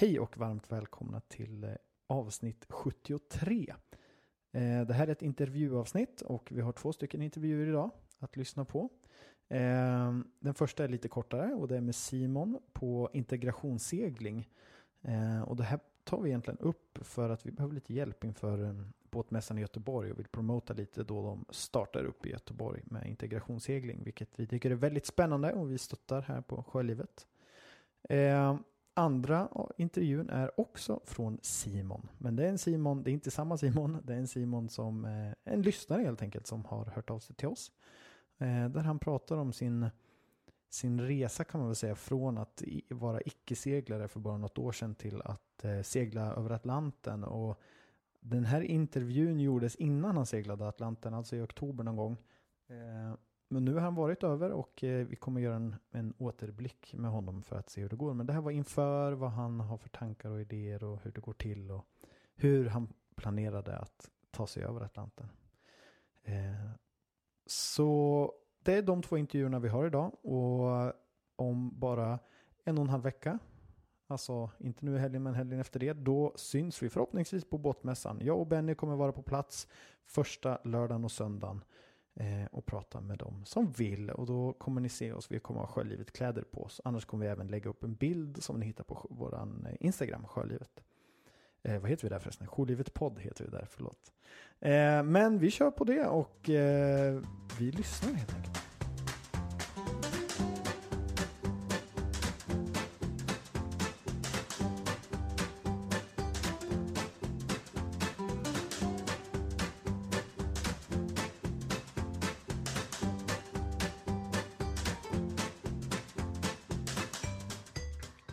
Hej och varmt välkomna till eh, avsnitt 73. Eh, det här är ett intervjuavsnitt och vi har två stycken intervjuer idag att lyssna på. Eh, den första är lite kortare och det är med Simon på integrationssegling. Och det här tar vi egentligen upp för att vi behöver lite hjälp inför båtmässan i Göteborg och vill promota lite då de startar upp i Göteborg med integrationssegling, vilket vi tycker är väldigt spännande och vi stöttar här på Sjölivet. Andra intervjun är också från Simon. Men det är en Simon, det är inte samma Simon, det är en Simon som eh, en lyssnare helt enkelt som har hört av sig till oss. Eh, där han pratar om sin, sin resa kan man väl säga från att vara icke-seglare för bara något år sedan till att eh, segla över Atlanten. Och den här intervjun gjordes innan han seglade Atlanten, alltså i oktober någon gång. Men nu har han varit över och eh, vi kommer göra en, en återblick med honom för att se hur det går. Men det här var inför vad han har för tankar och idéer och hur det går till och hur han planerade att ta sig över Atlanten. Eh, så det är de två intervjuerna vi har idag och om bara en och en halv vecka, alltså inte nu i helgen men helgen efter det, då syns vi förhoppningsvis på båtmässan. Jag och Benny kommer vara på plats första lördagen och söndagen Eh, och prata med dem som vill. Och då kommer ni se oss, vi kommer ha Sjölivet kläder på oss. Annars kommer vi även lägga upp en bild som ni hittar på vår eh, Instagram, Sjölivet. Eh, vad heter vi där förresten? Sjölivet podd heter vi där, förlåt. Eh, men vi kör på det och eh, vi lyssnar helt enkelt.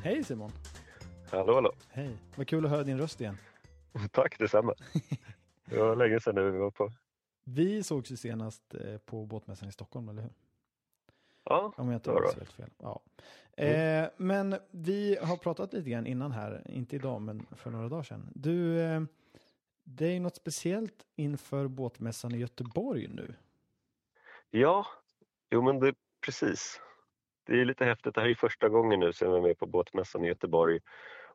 Hej Simon! Hallå hallå! Hej! Vad kul att höra din röst igen. Tack detsamma! Det var länge sedan nu vi var på. Vi sågs ju senast eh, på båtmässan i Stockholm, eller hur? Ja, Om jag inte har helt fel. Ja. Mm. Eh, men vi har pratat lite grann innan här, inte idag men för några dagar sedan. Du, eh, det är ju något speciellt inför båtmässan i Göteborg nu. Ja, jo men det precis det är lite häftigt. Det här är första gången nu som jag är med på båtmässan i Göteborg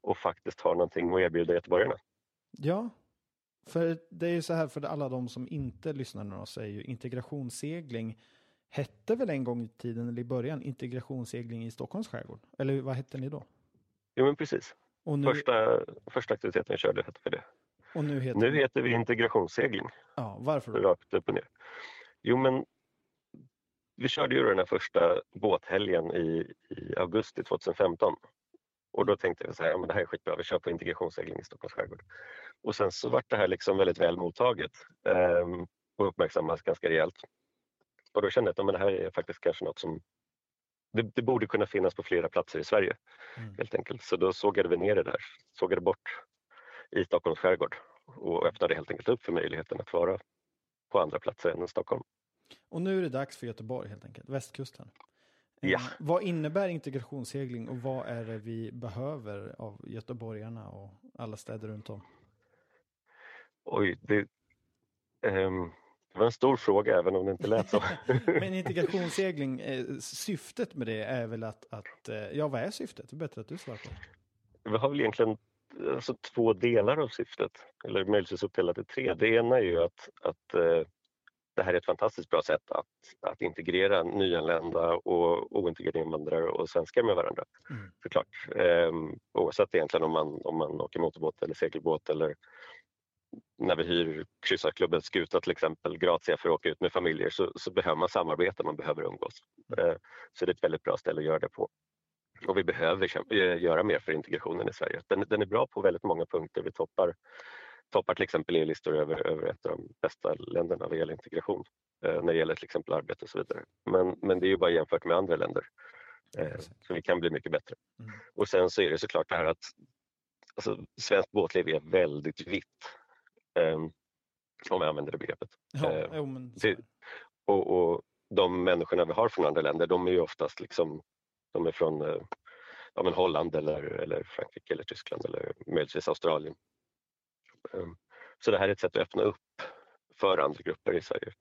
och faktiskt har någonting att erbjuda göteborgarna. Ja, för det är ju så här för alla de som inte lyssnar nu så är ju integrationssegling hette väl en gång i tiden eller i början integrationssegling i Stockholms skärgård? Eller vad hette ni då? Jo men precis. Nu... första, första aktiviteten jag körde hette vi det. Och nu heter, nu heter vi integrationssegling. Ja, varför då? Rakt upp och ner. Jo men vi körde ju den här första båthelgen i, i augusti 2015 och då tänkte jag så här, ja, men det här är skitbra, vi kör på integrationssegling i Stockholms skärgård. Och sen så vart det här liksom väldigt väl mottaget eh, och uppmärksammas ganska rejält. Och då kände jag att det här är faktiskt kanske något som det, det, borde kunna finnas på flera platser i Sverige mm. helt enkelt. Så då sågade vi ner det där, sågade bort i Stockholms skärgård och öppnade helt enkelt upp för möjligheten att vara på andra platser än Stockholm. Och nu är det dags för Göteborg helt enkelt, västkusten. Eh, ja. vad innebär integrationssegling och vad är det vi behöver av göteborgarna och alla städer runt om? Oj, det, um, det var en stor fråga även om det inte lät så. Men integrationssegling, eh, syftet med det är väl att, att, eh, ja vad är syftet? Det är bättre att du svarar på. Vi har väl egentligen alltså, två delar av syftet, eller möjligtvis uppdelat i tre. Det ena är ju att, att det här är ett fantastiskt bra sätt att, att integrera nyanlända och ointegrerade invandrare och svenskar med varandra. Mm. Såklart. Ehm, oavsett egentligen om man, om man åker motorbåt eller segelbåt eller när vi hyr kryssarklubben Skuta till exempel, Grazia för att åka ut med familjer så, så behöver man samarbeta, man behöver umgås. Mm. Ehm, så det är ett väldigt bra ställe att göra det på. Och vi behöver göra mer för integrationen i Sverige. Den, den är bra på väldigt många punkter. Vi toppar toppar till exempel e-listor över, över ett av de bästa länderna vad gäller integration eh, när det gäller till exempel arbete och så vidare. Men, men det är ju bara jämfört med andra länder. Eh, så vi kan bli mycket bättre. Mm. Och sen så är det såklart det här att alltså, svenskt båtliv är väldigt vitt. Eh, om jag använder det begreppet. Ja, eh, jo, men... det, och, och de människorna vi har från andra länder de är ju oftast liksom, de är från eh, ja, men Holland eller, eller Frankrike eller Tyskland eller möjligtvis Australien. Ehm, så det här är ett sätt att öppna upp för andra grupper i Sverige,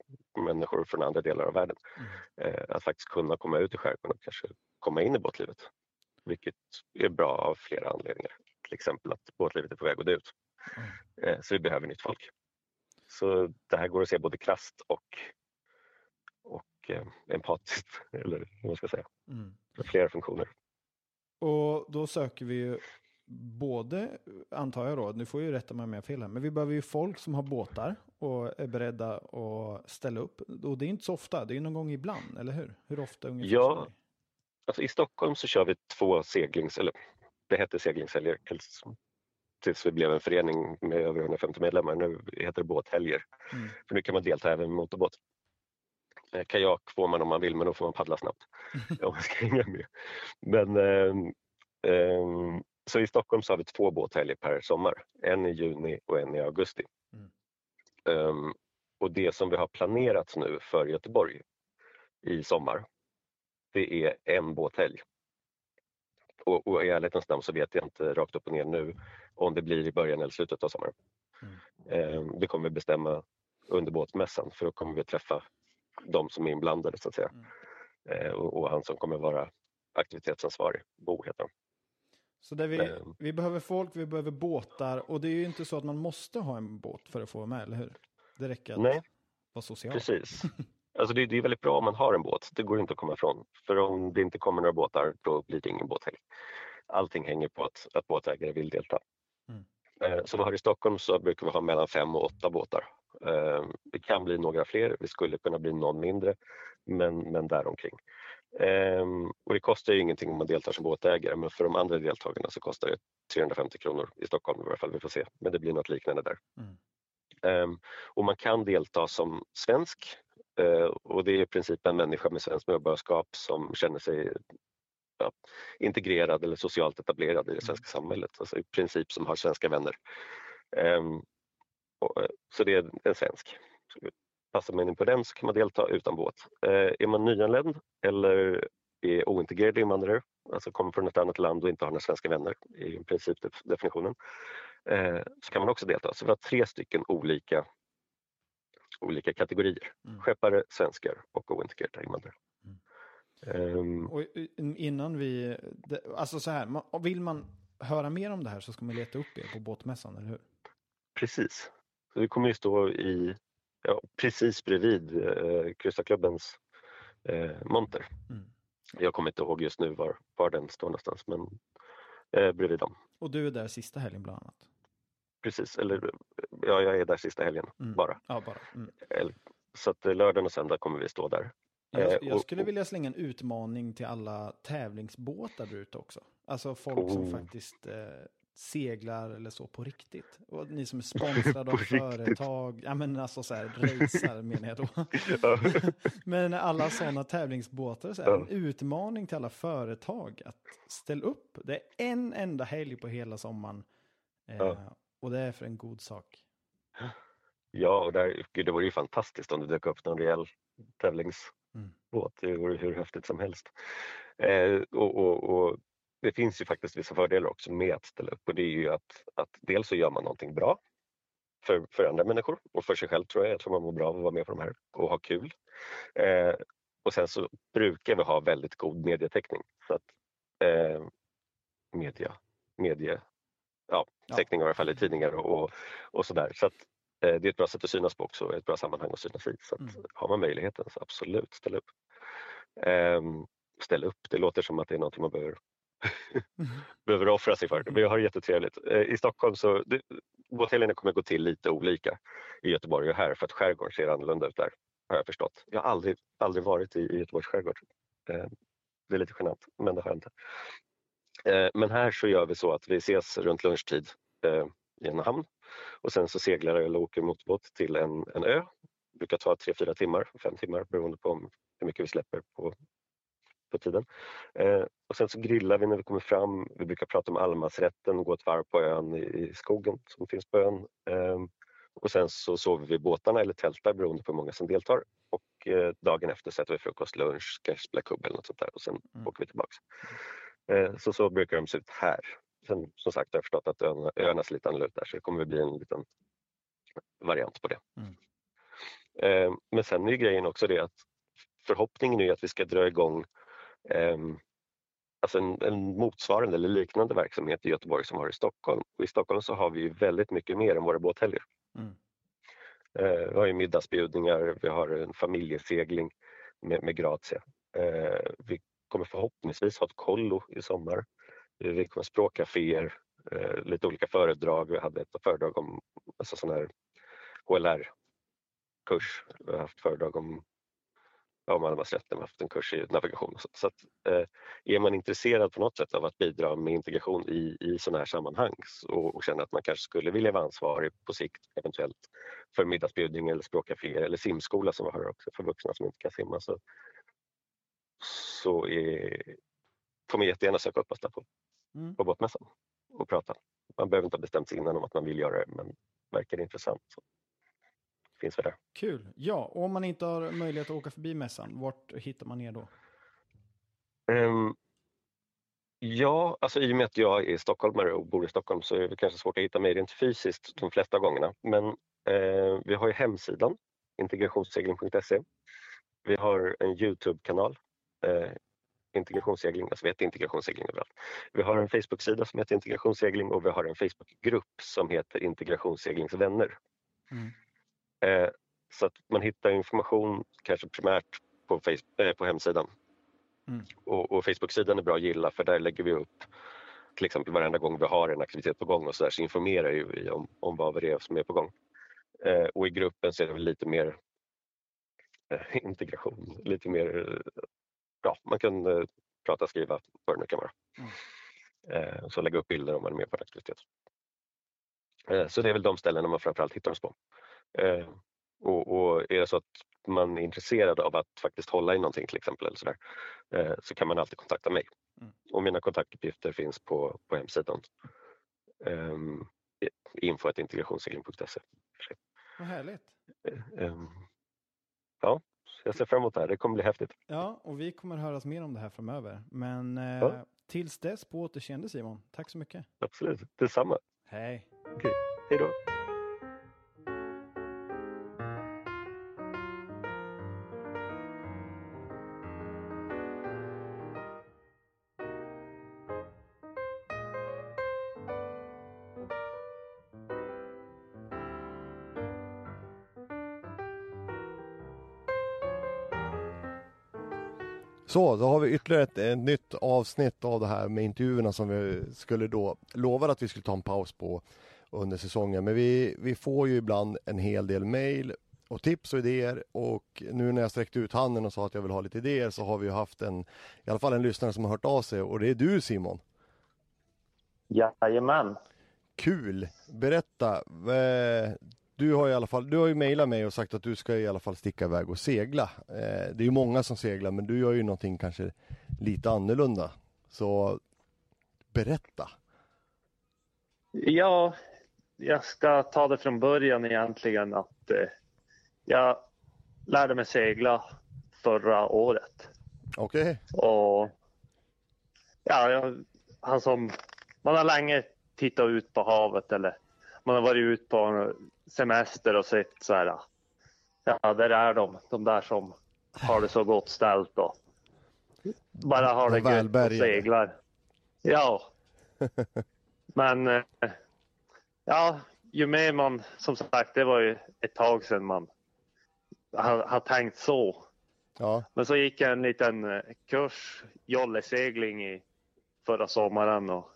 människor från andra delar av världen. Mm. Eh, att faktiskt kunna komma ut i skärgården och kanske komma in i båtlivet. Vilket är bra av flera anledningar. till exempel att båtlivet är på väg att dö ut. Mm. Så vi behöver nytt folk. Så det här går att se både krast och, och eh, empatiskt, eller vad man ska säga. Mm. Flera funktioner. Och då söker vi ju både, antar jag då, nu får ju rätta mig om jag fel här, men vi behöver ju folk som har båtar och är beredda att ställa upp. Och det är inte så ofta, det är någon gång ibland, eller hur? Hur ofta ungefär? Ja, alltså i Stockholm så kör vi två seglings, eller det hette seglingshelger tills vi blev en förening med över 150 medlemmar. Nu heter det båthelger. Mm. För nu kan man delta även med motorbåt. Eh, kajak får man om man vill men då får man paddla snabbt om man ska hänga med. Men, eh, eh, så i Stockholm så har vi två båthelger per sommar. En i juni och en i augusti. Mm. Um, och det som vi har planerat nu för Göteborg i sommar, det är en båthelg. Och, och i ärlighetens namn så vet jag inte rakt upp och ner nu om det blir i början eller slutet av sommaren. Mm. Um, det kommer vi bestämma under båtmässan för då kommer vi träffa de som är inblandade så att säga. Mm. Uh, och, och, han som kommer vara aktivitetsansvarig, Bo heter han. Så där vi, um, vi behöver folk, vi behöver båtar och det är ju inte så att man måste ha en båt för att få vara med, eller hur? Det räcker att nej, vara social. Precis. Alltså det, det, är väldigt bra om man har en båt, det går inte att komma ifrån. För om det inte kommer några båtar, då blir det ingen båthelg. Allting hänger på att, att båtägare vill delta. Mm. Eh, så har i Stockholm så brukar vi ha mellan fem och åtta båtar. Eh, det kan bli några fler, vi skulle kunna bli någon mindre, men, men däromkring. Ehm, och det kostar ju ingenting om man deltar som båtägare men för de andra deltagarna så kostar det 350 kronor i Stockholm i alla fall, vi får se. Men det blir något liknande där. Mm. Ehm, och man kan delta som svensk och det är i princip en människa med svenskt medborgarskap som känner sig ja, integrerad eller socialt etablerad i det svenska mm. samhället, alltså i princip som har svenska vänner. Och, så det är en svensk. Passar man in på den så kan man delta utan båt. Eh, är man nyanländ eller är ointegrerad invandrare, alltså kommer från ett annat land och inte har några svenska vänner, i princip definitionen, eh, så kan man också delta. Så vi har tre stycken olika, olika kategorier. Mm. Skeppare, svenskar och ointegrerade invandrare. Mm. Um, och innan vi, alltså så här, vill man höra mer om det här så ska man leta upp er på båtmässan, eller hur? Precis. Så vi kommer ju stå i ja, precis bredvid eh, kryssarklubbens eh, monter. Mm. Jag kommer inte ihåg just nu var, var den står någonstans men eh, bredvid dem. Och du är där sista helgen bland annat? Precis, eller ja, jag är där sista helgen mm. bara. Ja, bara. Mm. Så att eh, lördagen och söndag kommer vi stå där. Jag, eh, jag skulle vilja slänga en utmaning till alla tävlingsbåtar där ute också. Alltså folk oh. som faktiskt eh, seglar eller så på riktigt. Och ni som är sponsrade av företag, ja men alltså så här, racer menar jag då. men alla sådana tävlingsbåtar, så här, en utmaning till alla företag att ställa upp. Det är en enda helg på hela sommaren. Eh, och det är för en god sak. Ja, och där, gud, det vore ju fantastiskt om det dök upp någon rejäl tävlingsbåt. Mm. Det vore hur häftigt som helst. Eh, och, och, och det finns ju faktiskt vissa fördelar också med att ställa upp och det är ju att, att dels så gör man någonting bra för, för andra människor och för sig själv tror jag. Jag tror man mår bra av att vara med på de här och ha kul. Eh, och sen så brukar vi ha väldigt god medietäckning. Så att, eh, media, medie, ja, täckning i alla fall i tidningar och, och sådär. Så att, eh, det är ett bra sätt att synas på också, ett bra sammanhang att synas i. Så att, mm. har man möjligheten så absolut ställ upp. Eh, ställ upp, det låter som att det är något man behöver behöver offra sig för. Vi har jättetrevligt. Eh, I Stockholm så båthelgerna kommer gå till lite olika i Göteborg och här för att skärgården ser annorlunda ut där har jag förstått. Jag har aldrig, aldrig varit i, Göteborgs skärgård. Eh, det är lite genant men det har jag inte. Eh, men här så gör vi så att vi ses runt lunchtid i en hamn och sen så seglar jag eller åker motorbåt till en, en ö. Det brukar ta 3-4 timmar, 5 timmar beroende på hur mycket vi släpper på på tiden. Eh, och sen så grillar vi när vi kommer fram. Vi brukar prata om allemansrätten, gå ett varv på ön i, i skogen som finns på ön. Eh, och sen så sover vi i båtarna eller tältar beroende på hur många som deltar. Och eh, dagen efter så äter vi frukost, lunch, kanske spela kubb eller något sånt där och sen mm. åker vi tillbaks. Eh, så så brukar de se ut här. Sen som sagt har jag förstått att öarna, öarna ser lite annorlunda ut där så det kommer bli en liten variant på det. Mm. Eh, men sen är grejen också det att förhoppningen är att vi ska dra igång alltså en, en, motsvarande eller liknande verksamhet i Göteborg som har i Stockholm. Och I Stockholm så har vi väldigt mycket mer än våra båthelger. Mm. Eh, vi har ju middagsbjudningar, vi har en familjesegling med, med Grazia. Eh, vi kommer förhoppningsvis ha ett kollo i sommar. Vi kommer språkcaféer, eh, lite olika föredrag. Vi hade ett föredrag om alltså sån här HLR-kurs. Vi har haft föredrag om om allemansrätten, haft en kurs i navigation. Så, så att, eh, är man intresserad på något sätt av att bidra med integration i, i sådana här sammanhang och, och känner att man kanske skulle vilja vara ansvarig på sikt eventuellt för middagsbjudning eller språkcaféer eller simskola som vi har också för vuxna som inte kan simma så, så är, får man jättegärna söka upp oss där på, mm. på båtmässan och prata. Man behöver inte ha bestämt sig innan om att man vill göra det men verkar det intressant så finns vi där. Kul. Ja, och om man inte har möjlighet att åka förbi mässan, vart hittar man er då? Um, ja, alltså i och med att jag är stockholmare och bor i Stockholm så är det kanske svårt att hitta mig rent fysiskt de flesta gångerna. Men eh, vi har ju hemsidan integrationssegling.se. Vi har en Youtube-kanal eh, integrationssegling, alltså vi heter integrationssegling överallt. Vi har en Facebook-sida som heter integrationssegling och vi har en Facebook-grupp som heter integrationsseglingsvänner. Mm. Eh, så att man hittar information kanske primärt på, Facebook, eh, på hemsidan. Mm. Och, och Facebook-sidan är bra att gilla för där lägger vi upp till exempel varenda gång vi har en aktivitet på gång och så, där, så informerar vi om, om vad det är som är på gång. Eh, och i gruppen så är det väl lite mer eh, integration, lite mer, ja man kan eh, prata, skriva, vad det nu kan vara. Mm. Eh, så lägga upp bilder om man är med på en aktivitet. Så det är väl de ställena man framförallt hittar oss på. Eh, och, och, är det så att man är intresserad av att faktiskt hålla i någonting till exempel eller så, där, eh, så kan man alltid kontakta mig. Mm. Och mina kontaktuppgifter finns på, på hemsidan. Um, info.integrationssegling.se. Vad härligt. Um, ja, jag ser fram emot det här. Det kommer bli häftigt. Ja, och vi kommer höras mer om det här framöver. Men eh, ja. tills dess på återseende Simon. Tack så mycket. Absolut, detsamma. Hej. Okej, hej då. Så, då har vi ytterligare ett, ett, nytt avsnitt av det här med intervjuerna som vi skulle då lova att vi skulle ta en paus på under säsongen. Men vi, vi får ju ibland en hel del mejl och tips och idéer och nu när jag sträckte ut handen och sa att jag vill ha lite idéer så har vi haft en, i alla fall en lyssnare som har hört av sig och det är du Simon. Jajamän. Kul! Berätta, du har i alla fall, du har ju mejlat mig och sagt att du ska i alla fall sticka iväg och segla. Eh, det är ju många som seglar men du gör ju någonting kanske lite annorlunda. Så berätta. Ja, jag ska ta det från början egentligen att eh, jag lärde mig segla förra året. Okej. Okay. Och ja, jag, alltså, man har länge tittat ut på havet eller man har varit ute på semester och sett så här. Ja, där är de, de där som har det så gott ställt och bara har det gött och seglar. Ja. Men eh, ja, ju mer man, som sagt, det var ju ett tag sedan man har, har tänkt så. Ja. Men så gick jag en liten eh, kurs, jollesegling i förra sommaren och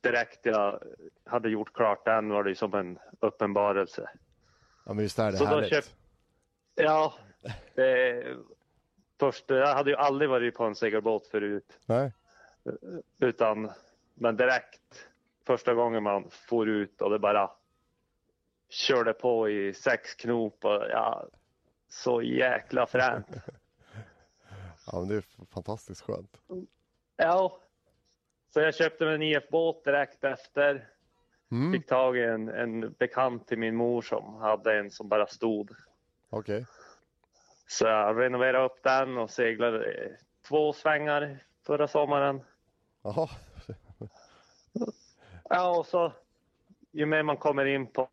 direkt jag hade gjort klart den var det som en uppenbarelse. Ja men visst är det så härligt? Köpt, ja, det, först, jag hade ju aldrig varit på en segelbåt förut. Nej. Utan, men direkt första gången man får ut och det bara körde på i sex knop och ja, så jäkla fränt. ja men det är fantastiskt skönt. Ja, så jag köpte mig en IF-båt direkt efter. Mm. Fick tag i en, en bekant till min mor som hade en som bara stod. Okej. Okay. Så jag renoverade upp den och seglade två svängar förra sommaren. Jaha. ja, och så ju mer man kommer in på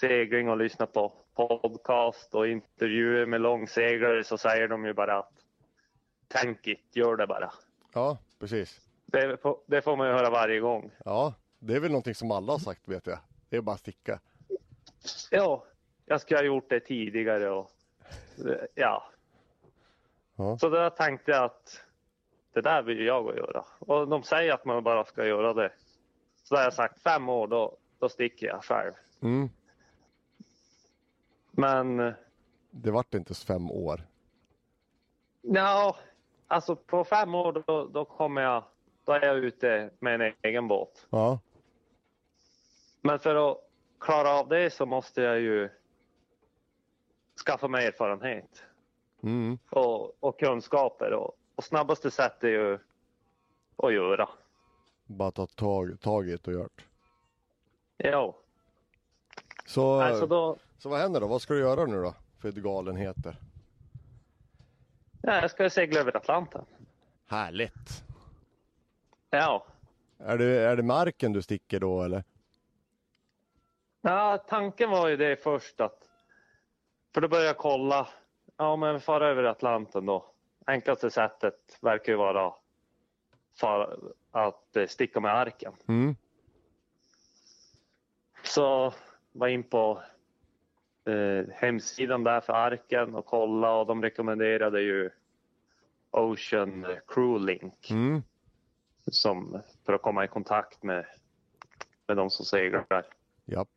segling och lyssnar på podcast och intervjuer med långseglare så säger de ju bara att tänk it, gör det bara. Ja, precis. Det, får- det får man ju höra varje gång. Ja, det är väl någonting som alla har sagt vet jag. Det är bara att sticka. Ja, jag skulle ha gjort det tidigare och ja. Ja. Så då tänkte jag att det där vill jag att göra. Och de säger att man bara ska göra det. Så då har jag sagt fem år, då, då sticker jag själv. Mm. Men Det vart inte fem år. ja, alltså på fem år då, då kommer jag, då är jag ute med en egen båt. Ja, Men för att klara av det så måste jag ju skaffa mig erfarenhet mm. och, och kunskaper. Och, och snabbaste sätt är ju att göra. bara ta tag, tag i det och gjort. Ja, Så, alltså då, så vad händer då? Vad ska du göra nu då? För galenheter? ja, jag ska segla över Atlanten. Härligt! Ja. Är det, är det marken du sticker då eller? ja, tanken var ju det först att, för då började jag kolla, ja men fara över Atlanten då. Enklaste sättet verkar ju vara fara, att eh, sticka med arken. Mm. Så var in på eh, hemsidan där för arken och kolla och de rekommenderade ju Ocean Crew Link Mm. Som, för att komma i kontakt med, med de som seglar. Japp.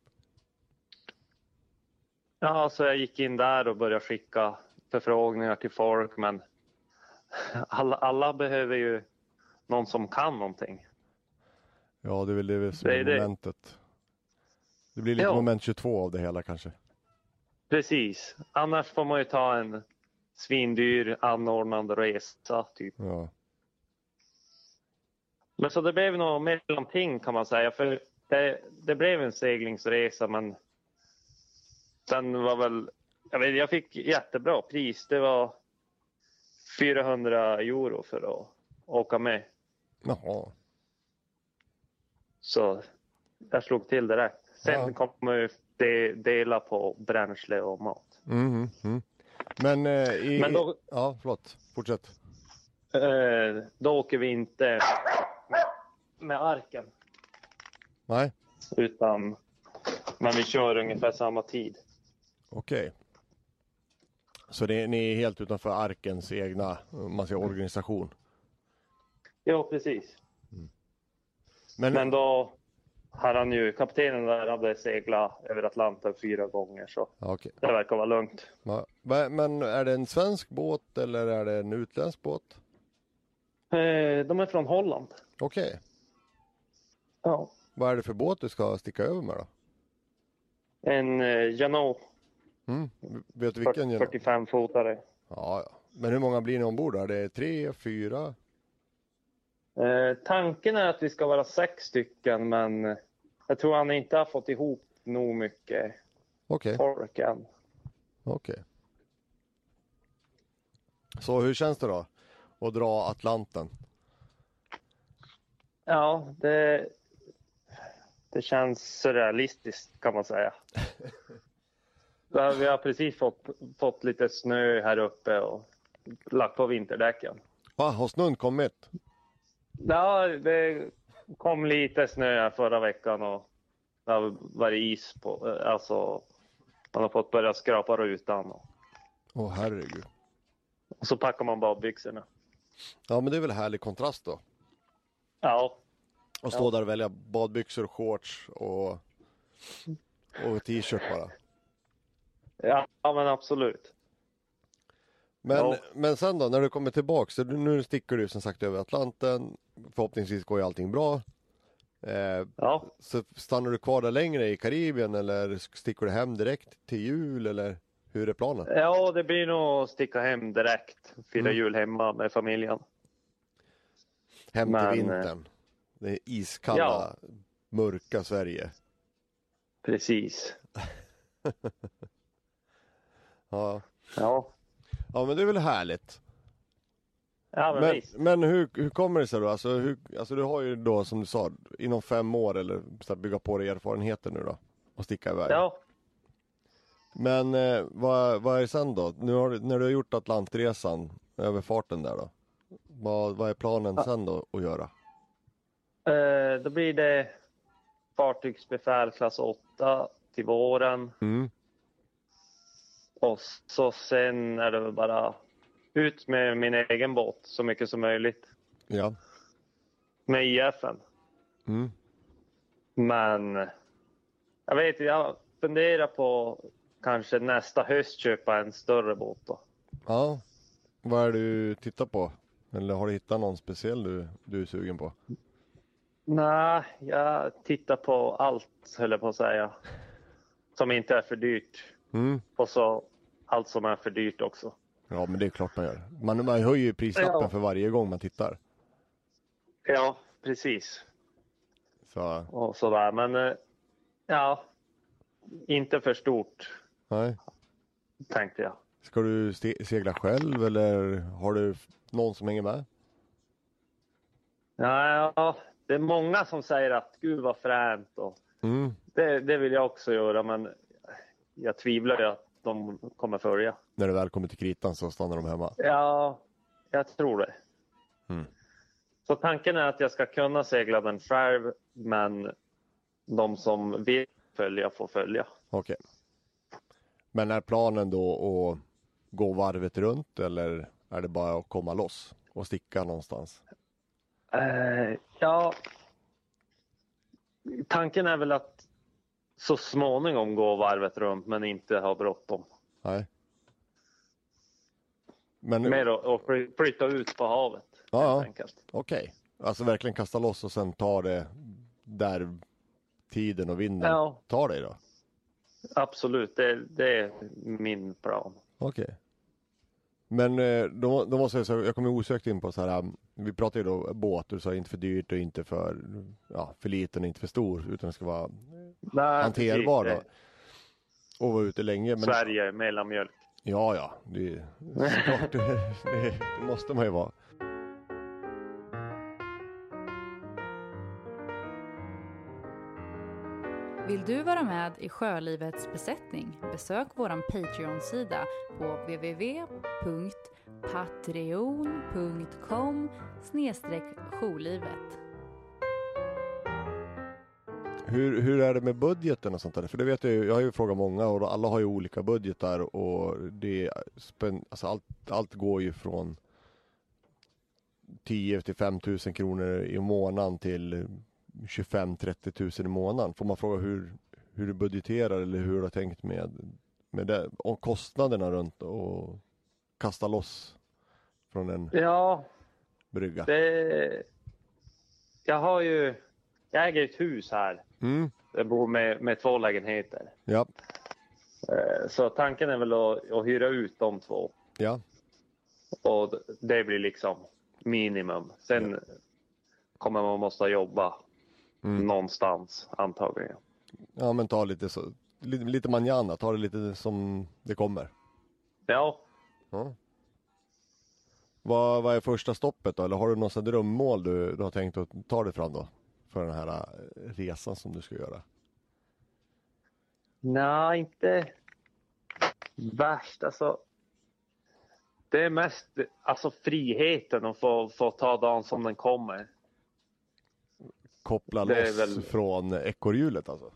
Ja, så jag gick in där och började skicka förfrågningar till folk men alla, alla behöver ju någon som kan någonting. Ja, det är väl det som är momentet. Det blir lite Ja. moment 22 av det hela kanske. Precis, annars får man ju ta en svindyr anordnande resa typ. Ja. Men så det blev nog mellanting kan man säga. För det, det blev en seglingsresa men den var väl, jag vet jag fick jättebra pris. Det var 400 euro för att åka med. Jaha. Så jag slog till direkt. Sen Ja. kommer ju de, dela på bränsle och mat. Mm, mm. Men, eh, i, Men då, Ja, förlåt. Fortsätt. eh, då åker vi inte med, arken. Nej, Utan men vi kör ungefär samma tid. okej. Så det, ni är helt utanför arkens egna man säger, organisation? Ja, precis. Men, Men då hade han ju, kaptenen där hade seglat över Atlanten fyra gånger så okej. det verkar vara lugnt. Men är det en svensk båt eller är det en utländsk båt? Eh, de är från Holland. Okej. Ja. Vad är det för båt du ska sticka över med då? En eh, Janot Mm. Vet du vilken? genom- 45-fotare. Ja, ja. Men hur många blir ni ombord? Är det tre, fyra? Eh, tanken är att vi ska vara sex stycken men jag tror han inte har fått ihop nog mycket Okej, folk än. okej. Så hur känns det då? Att dra Atlanten? Ja, det, det känns surrealistiskt kan man säga. Vi har precis fått, fått lite snö här uppe och lagt på vinterdäcken. Va, har snön kommit? Ja, det kom lite snö här förra veckan och det har varit is på, alltså man har fått börja skrapa rutan och, Åh herregud. och så packar man badbyxorna. Ja men det är väl härlig kontrast då? Ja, Att stå Ja. där och välja badbyxor, shorts och, och t-shirt bara. ja, ja men absolut. Men, Ja. men sen då när du kommer tillbaks, så nu sticker du som sagt över Atlanten. Förhoppningsvis går ju allting bra. Eh, Ja, så stannar du kvar där längre i Karibien eller sticker du hem direkt till jul eller hur är planen? ja det blir nog att sticka hem direkt. Fira Mm. jul hemma med familjen. Hem Men, till eh, vintern. Det iskalla, Ja. mörka Sverige. Precis. Ja. Ja, ja men det är väl härligt. ja men, Men, visst. men hur, hur kommer det sig då? Alltså, hur, alltså du har ju då som du sa inom fem år eller så här, bygga på dig erfarenheter nu då och sticka iväg. Ja, Men eh, vad, vad är det sen då? Nu har, när du har gjort Atlantresan, överfarten där då. Vad, vad är planen Ja. sen då att göra? Eh, då blir det fartygsbefäl klass 8 till våren. Mm. Och så sen är det väl bara ut med min egen båt så mycket som möjligt. Ja. Med IFen. Mm. Men jag vet jag funderar på kanske nästa höst köpa en större båt då. Ja. Vad är det du tittar på? Eller har du hittat någon speciell du, du är sugen på? Nej, jag tittar på allt höll jag på att säga. Som inte är för dyrt. Mm. Och så allt som är för dyrt också. Ja, men det är klart man gör. Man, man höjer ju prislappen Ja. för varje gång man tittar. Ja, precis. Så, Och sådär. Men eh, ja, inte för stort nej. tänkte jag. Ska du segla själv eller har du någon som hänger med? Ja, det är många som säger att gud vad fränt och Mm. det, det vill jag också göra men jag tvivlar ju att de kommer följa. När det väl kommer till kritan så stannar de hemma. Ja, jag tror det. Mm. Så tanken är att jag ska kunna segla den själv men de som vill följa får följa. Okej. Men är planen då att gå varvet runt eller är det bara att komma loss och sticka någonstans? Eh, ja, tanken är väl att så småningom gå varvet runt men inte ha bråttom. Nej. Men Mer att att fly- flytta ut på havet. Ja, okej. Alltså verkligen kasta loss och sen ta det där tiden och vinden Ja, tar dig då? absolut. Det, det är min plan. Okej. Men eh, då, då måste jag säga, jag kommer osökt in på så här, um, vi pratar ju då båt, du sa inte för dyrt och inte för, ja, för liten och inte för stor, utan det ska vara Nej, hanterbar precis. då. Och vara ute länge. Men, Sverige, mellanmjölk. Ja, ja, det, såklart, det, det, det måste man ju vara. Vill du vara med i Sjölivets besättning? Besök vår Patreon-sida på www.patreon.com jourlivet. Hur, hur är det med budgeten och sånt där? För det vet jag ju, jag har ju frågat många och alla har ju olika budgetar och det alltså allt, allt går ju från 10 till 5 000 kronor i månaden till 25-30 000 i månaden. Får man fråga hur, hur du budgeterar eller hur du har tänkt med, med det och kostnaderna runt och kasta loss från en Ja, brygga? det... Jag har ju... Jag äger ett hus här. Mm, Jag bor med, med två lägenheter. ja, Eh, Så tanken är väl att, att hyra ut de två. ja, Och det blir liksom minimum. Sen kommer man måste jobba mm. någonstans antagligen. ja men ta lite så, lite, lite manjana, ta det lite som det kommer. Ja, Ja. Vad, vad är första stoppet då? Eller har du något drömmål du, du har tänkt att ta dig fram då? För den här eh, resan som du ska göra? nej inte värst. Alltså, det är mest alltså, friheten att få, få ta dagen som den kommer. Koppla Det loss väl- från ekorrhjulet alltså?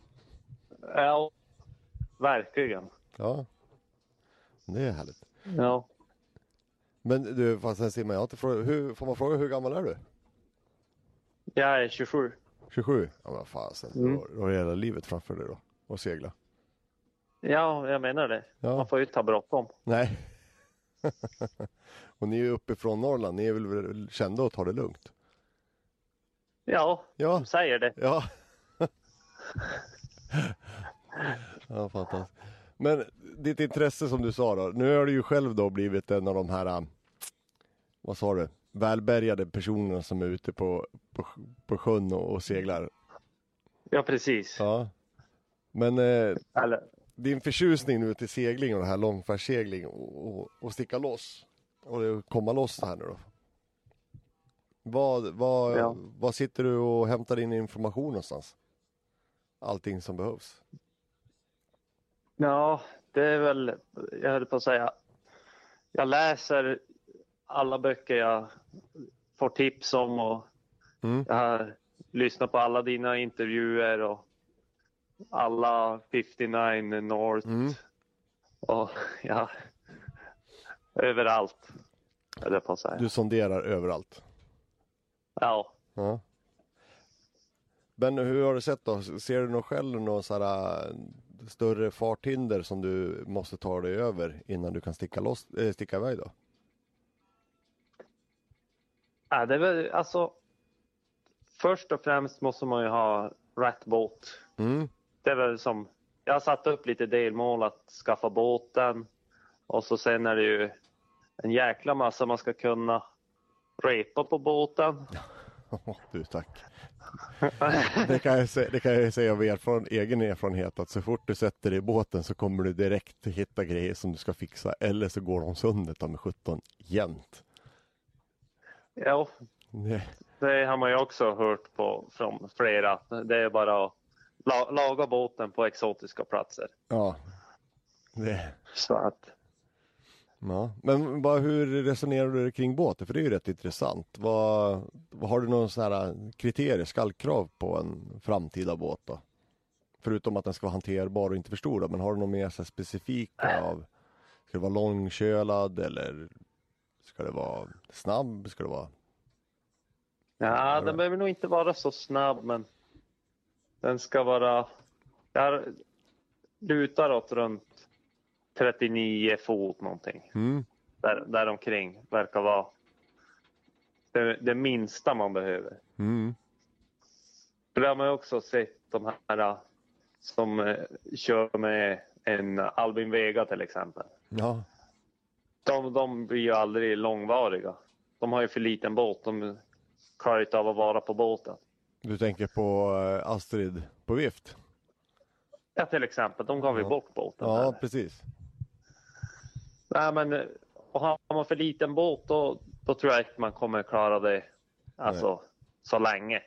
Ja, verkligen. Ja. Det är härligt. Ja. Men du, fast sen Simon, jag har inte frågat, hur, får man fråga hur gammal är du? Jag är 27. 27? Ja men fasen, Mm. då, då har du hela livet framför dig då. Och segla. Ja, jag menar det. Ja. Man får ju ta bråttom. Nej. och ni är ju uppifrån Norrland, ni är väl kända att ta det lugnt? Ja, Ja, de säger det. Ja. ja, fantastiskt. Men ditt intresse som du sa då, nu har du ju själv då blivit en av de här, äh, vad sa du, välbärgade personerna som är ute på, på, på sjön och, och seglar. Ja, precis. Ja. Men eh, Eller, din förtjusning nu till segling och det här långfärdssegling och, och, och sticka loss och komma loss här nu då. Vad, vad, Ja. vad sitter du och hämtar in information någonstans? Allting som behövs. ja, det är väl, jag höll på att säga, jag läser alla böcker jag får tips om och Mm. jag har lyssnat på alla dina intervjuer och alla 59 North Mm. och ja, överallt. jag på att säga. Du sonderar överallt. Ja. Ja. Men hur har du sett då? Ser du någon själv någon äh, större farthinder som du måste ta dig över innan du kan sticka, loss, äh, sticka iväg då? ja, det är väl alltså. Först och främst måste man ju ha rätt båt. Mm. Det är väl som. Jag har satt upp lite delmål att skaffa båten och så sen är det ju en jäkla massa man ska kunna repa på båten. du tack. Det kan, jag säga, det kan jag säga av erfaren, egen erfarenhet att så fort du sätter dig i båten så kommer du direkt hitta grejer som du ska fixa eller så går de sönder ta med 17 jämt. Ja, Det, det har man ju också hört på från flera. Det är bara att la, laga båten på exotiska platser. ja. Det, Så att, ja. Men bara hur resonerar du kring båten? För det är ju rätt intressant. Vad, vad har du någon sån här kriterier, skallkrav på en framtida båt då? Förutom att den ska vara hanterbar och inte för stor då, men har du något mer så specifika av Ska det vara långkölad eller ska det vara snabb? Ska det vara ja, den behöver nog inte vara så snabb, men den ska vara... Jag lutar åt runt 39 fot någonting. mm. Där, där omkring verkar vara det, det minsta man behöver. Mm. För det har man också sett de här äh, som eh, kör med en Albin Vega till exempel. Ja, De, de blir ju aldrig långvariga. De har ju för liten båt. De klarar inte av att vara på båten. du tänker på eh, Astrid på vift? Ja, till exempel. De gav ju Ja. bort båten. Ja, där. precis. Nej, men eh, har man för liten båt då, då tror jag inte man kommer klara det alltså, så länge.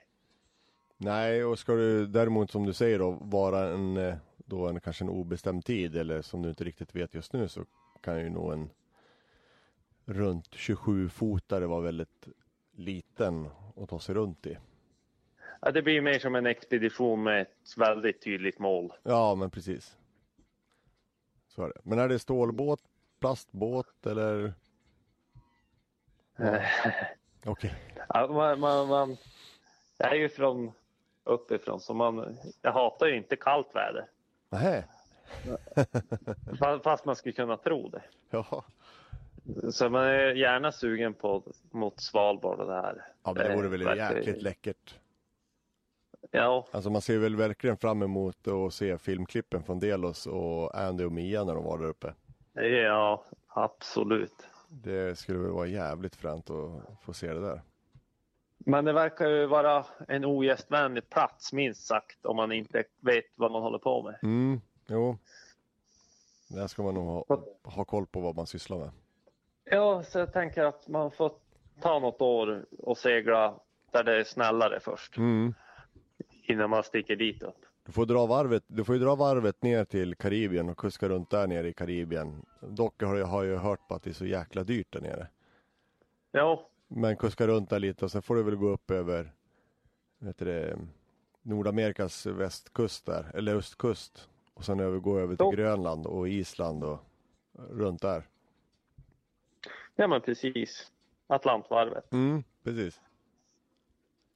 Nej, och ska du däremot som du säger då vara en, eh, då en kanske en obestämd tid eller som du inte riktigt vet just nu så kan ju nog en runt 27 fotare vara väldigt liten att ta sig runt i. Ja, det blir mer som en expedition med ett väldigt tydligt mål. Ja, men precis. Så är det. Men är det stålbåt, plastbåt eller? Ja. Okej. Ja, man, man, man, jag är ju från uppifrån så man, jag hatar ju inte kallt väder. Fa- Fast man skulle kunna tro det. Ja. Så man är gärna sugen på mot Svalbard och det här. ja, men det vore väl Eh, verkar- jäkligt läckert. Ja, Alltså man ser väl verkligen fram emot att se filmklippen från Delos och Andy och Mia när de var där uppe. Ja, absolut. Det skulle väl vara jävligt fränt att få se det där. Men det verkar ju vara en ogästvänlig plats minst sagt om man inte vet vad man håller på med. Mm, jo. Där ska man nog ha, ha koll på vad man sysslar med. Ja, så jag tänker att man får ta något år och segla där det är snällare först Mm. innan man sticker dit upp. Du får dra varvet, du får ju dra varvet ner till Karibien och kuska runt där nere i Karibien. Dock har jag, har jag hört på att det är så jäkla dyrt där nere. Ja, Men kuska runt där lite och sen får du väl gå upp över vet det, Nordamerikas västkust där, eller östkust. Och sen över, gå över till Jo. Grönland och Island och runt där. ja men precis. Atlantvarvet. Mm, precis.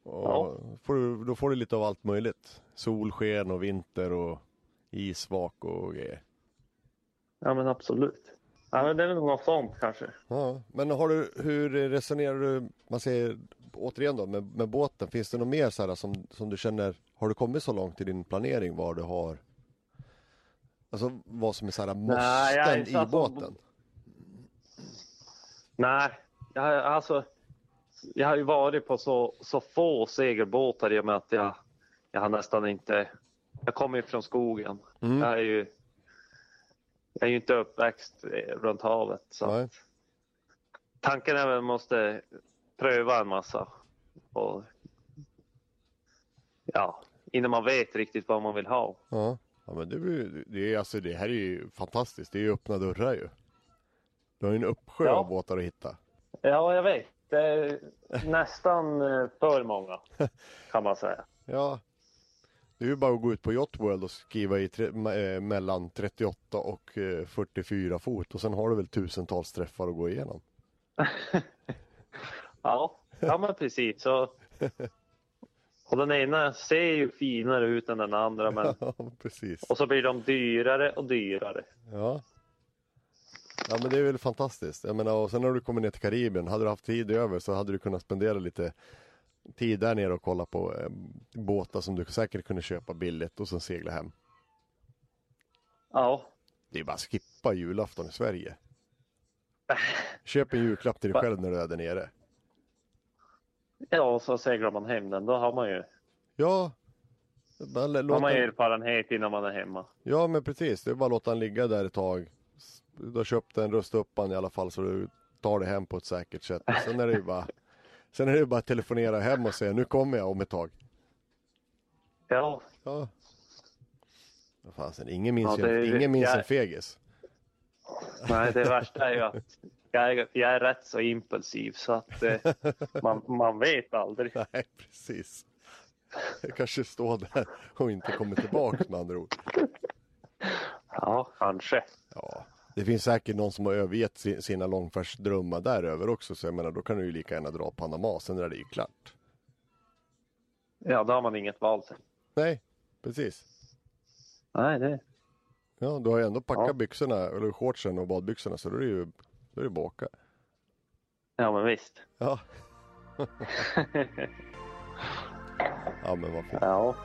Och Ja. får du, då får du lite av allt möjligt. Solsken och vinter och isvak och grejer. Ja men absolut. Ja men det är väl något sånt kanske. Ja, men har du, hur resonerar du, man säger återigen då med, med båten, finns det något mer så här som, som du känner, har du kommit så långt i din planering var du har, alltså vad som är så här Nej, jag är måsten i båten? Nej, jag, alltså. Jag har ju varit på så, så få segelbåtar i och med att jag, jag har nästan inte. Jag kommer ju från skogen. Mm. Jag är ju. Jag är ju inte uppväxt eh, runt havet så Nej. tanken är att man måste pröva en massa och. Ja, innan man vet riktigt vad man vill ha. Ja. ja, men det, det, är, alltså, det här är ju fantastiskt, det är ju öppna dörrar ju. Du har ju en uppsjö Ja. av båtar att hitta. Ja, jag vet. Det är nästan eh, för många kan man säga. Ja. Det är ju bara att gå ut på Yacht World och skriva i tre, eh, mellan 38 och eh, 44 fot och sen har du väl tusentals träffar att gå igenom. Ja, ja men precis. Så, och den ena ser ju finare ut än den andra men, Ja, precis. och så blir de dyrare och dyrare. Ja. Ja men det är väl fantastiskt. Jag menar, och sen när du kommer ner till Karibien, hade du haft tid över så hade du kunnat spendera lite tid där nere och kolla på eh, båtar som du säkert kunde köpa billigt och sen segla hem. Ja, Det är bara att skippa julafton i Sverige. Köp en julklapp till dig själv när du är där nere. ja och så seglar man hem den. Då har man ju, Ja. Bara har man erfarenhet innan man är hemma. ja men precis, det är bara att låta den ligga där ett tag. Du har köpt den, rusta upp den i alla fall så du tar det hem på ett säkert sätt. Sen är det ju bara Sen är det bara att telefonera hem och säga nu kommer jag om ett tag. Ja, Ja. Vad fan, sen, ingen minns, Ja, det är- ingen minns jag- en fegis. nej det värsta är ju att jag är, jag är rätt så impulsiv så att eh, man, man vet aldrig. Nej, precis. Jag kanske står där och inte kommer tillbaka med andra ord. Ja, kanske. Ja, det finns säkert någon som har övergett si- sina långfärdsdrömmar däröver också. Så jag menar, då kan du ju lika gärna dra Panama, sen är det ju klart. Ja, då har man inget val sen. Nej, precis. Nej, det... Ja, du har ju ändå packat Ja. byxorna, eller shortsen och badbyxorna, så då är det ju då är det åka. Ja, men visst. Ja. ja, men vad fint. Ja.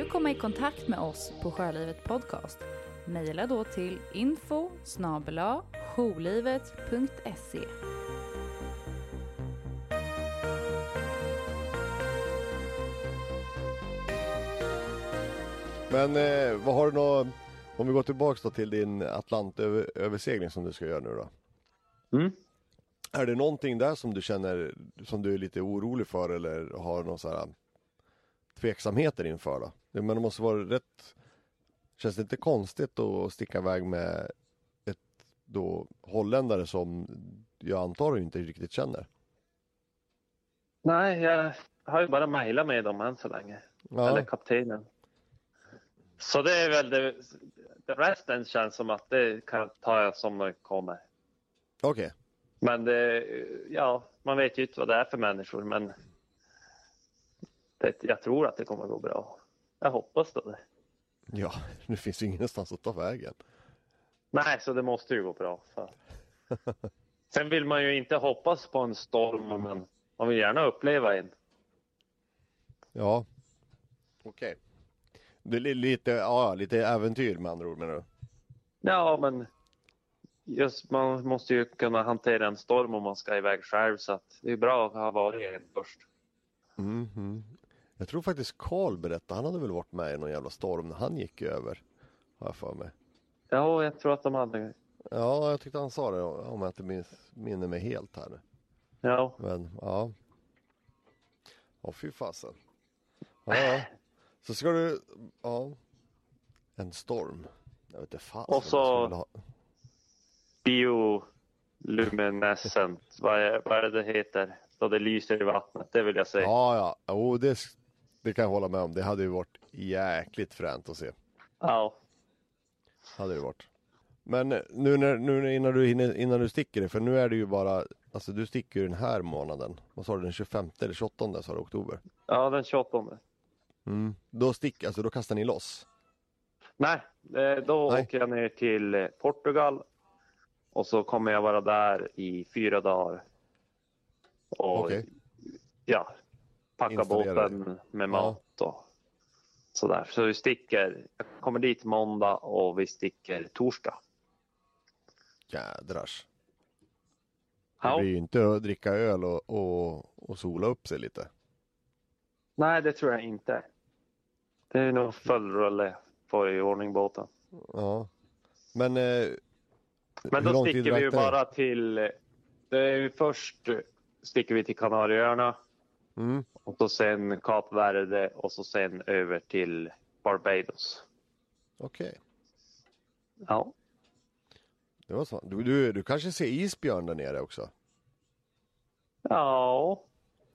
Du komma i kontakt med oss på Sjölivet Podcast? Mejla då till info jourlivet.se. Men eh, vad har du nå om vi går tillbaks då till din Atlantöversegling som du ska göra nu då. Mm. Är det någonting där som du känner som du är lite orolig för eller har någon här tveksamheter inför då? Men det måste vara rätt Känns det inte konstigt att sticka iväg med ett då holländare som jag antar du inte riktigt känner? Nej, jag har ju bara mejlat med dem än så länge. Eller Ja, kaptenen. Så det är väl det. resten känns som att det kan ta som det kommer. okej. Men det, ja, man vet ju inte vad det är för människor. Men det, jag tror att det kommer gå bra. Jag hoppas då det. Ja, det finns ju ingenstans att ta vägen. Nej, så det måste ju gå bra. Sen vill man ju inte hoppas på en storm, men man vill gärna uppleva en. Ja. Okej. Det är li- lite, ja, lite äventyr med andra ord menar du? Ja, men just man måste ju kunna hantera en storm om man ska iväg själv, så det är bra att ha varit en först. Mhm. Jag tror faktiskt Karl berättade, han hade väl varit med i någon jävla storm när han gick över. Har jag för mig. Ja, jag tror att de hade... Ja, jag tyckte han sa det om jag inte minns, minner mig helt här nu. Ja, Men ja. Åh fy fasen. Ja, ja. Så ska du, ja. En storm. Jag vet inte fasen. Och så- bioluminescent, vad är, vad är det det heter? Då det lyser i vattnet, det vill jag säga. Ja, ja. Jo, det, det kan jag hålla med om. Det hade ju varit jäkligt fränt att se. Ja. Hade det varit. Men nu, när, nu innan, du hinner, innan du sticker för nu är det ju bara, alltså du sticker ju den här månaden. Vad sa du, den 25 eller 28 sa du, oktober? ja, den 28. Mm. Då sticker, alltså då kastar ni loss? Nej, eh, då Nej. åker jag ner till eh, Portugal och så kommer jag vara där i fyra dagar. Och Okej. ja, packa båten med mat och sådär. Så vi sticker, jag kommer dit måndag och vi sticker torsdag. Jädrars. Det Ja. blir ju inte att dricka öl och, och, och sola upp sig lite. Nej, det tror jag inte. Det är nog full rulle på i ordning båten. Ja. Men, eh, Men då sticker vi ju bara till... Det är först sticker vi till Kanarieöarna Mm. och så sen Kap Verde och så sen över till Barbados. Okej. Ja. Det var så. Du, du, du kanske ser isbjörn där nere också? Ja,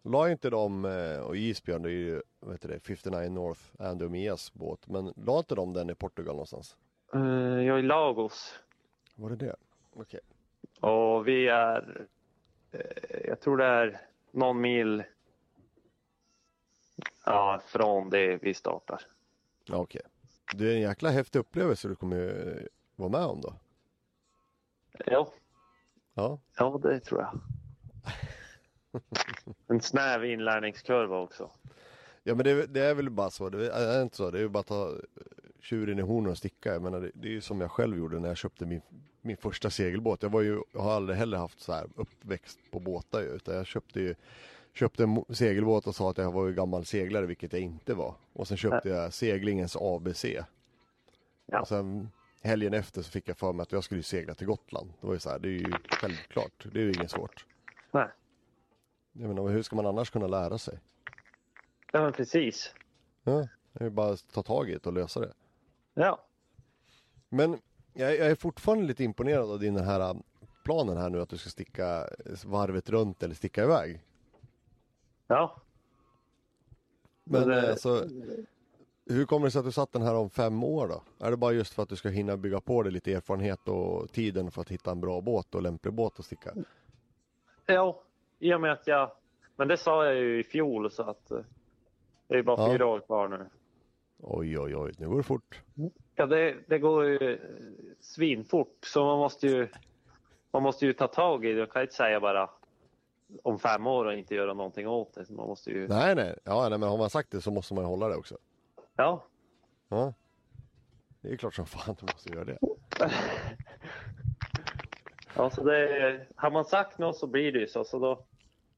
La inte de, eh, och isbjörn det är ju, heter det, 59 North, Andy och Mias båt. Men la inte de den i Portugal någonstans? eh, jag är i Lagos. Var det det? Okej. Och vi är, eh, jag tror det är någon mil ja, från det vi startar. Ja, okej. Det är en jäkla häftig upplevelse du kommer vara med om då. Ja, Ja, ja det tror jag. En snäv inlärningskurva också. ja men det, det är väl bara så. Det är inte så. Det är ju bara att ta tjuren i hornen och sticka. Jag menar, det, det är ju som jag själv gjorde när jag köpte min, min första segelbåt. Jag var ju, jag har aldrig heller haft så här uppväxt på båtar ju, utan jag köpte ju Köpte en segelbåt och sa att jag var gammal seglare, vilket jag inte var. Och sen köpte jag seglingens ABC. Ja. Och sen helgen efter så fick jag för mig att jag skulle segla till Gotland. Det var ju så här, det är ju självklart. Det är ju inget svårt. Nej. Jag menar, hur ska man annars kunna lära sig? Ja, men precis. Ja, det är ju bara att ta tag i det och lösa det. Ja. Men jag, jag är fortfarande lite imponerad av din här äh, planen här nu att du ska sticka varvet runt eller sticka iväg. Ja. Men Men eh, alltså, hur kommer det sig att du satt den här om fem år då? Är det bara just för att du ska hinna bygga på dig lite erfarenhet och tiden för att hitta en bra båt och lämplig båt att sticka? Ja, i och med att jag... Men det sa jag ju i fjol så att eh, det är bara Ja. fyra år kvar nu. Oj, oj, oj, nu går det fort. Ja, det, det går ju eh, svinfort så man måste ju man måste ju ta tag i det. Jag kan inte säga bara om fem år och inte göra någonting åt det. Man måste ju... Nej, nej, ja, nej, men har man sagt det så måste man ju hålla det också. Ja, Ja. Det är klart som fan du måste göra det. ja så det, har man sagt något så blir det ju så. Så då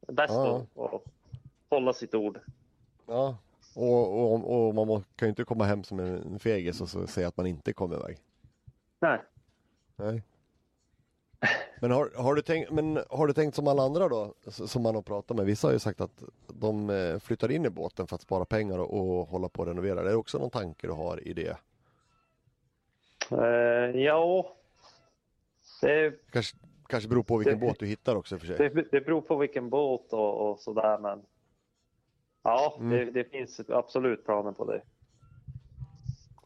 är bäst Ja. att, att hålla sitt ord. Ja, och, och, och man må, kan ju inte komma hem som en fegis och säga att man inte kommer iväg. Nej. Nej. Men har, har, du tänkt, men har du tänkt som alla andra då, som man har pratat med? Vissa har ju sagt att de eh, flyttar in i båten för att spara pengar och, och hålla på att renovera. Det är också någon tanke du har i det? Eh, ja, det, Kanske, kanske beror på vilken Det- båt du hittar också för sig. det, det beror på vilken båt och, och sådär. Men ja, Mm. det, det finns absolut planer på det.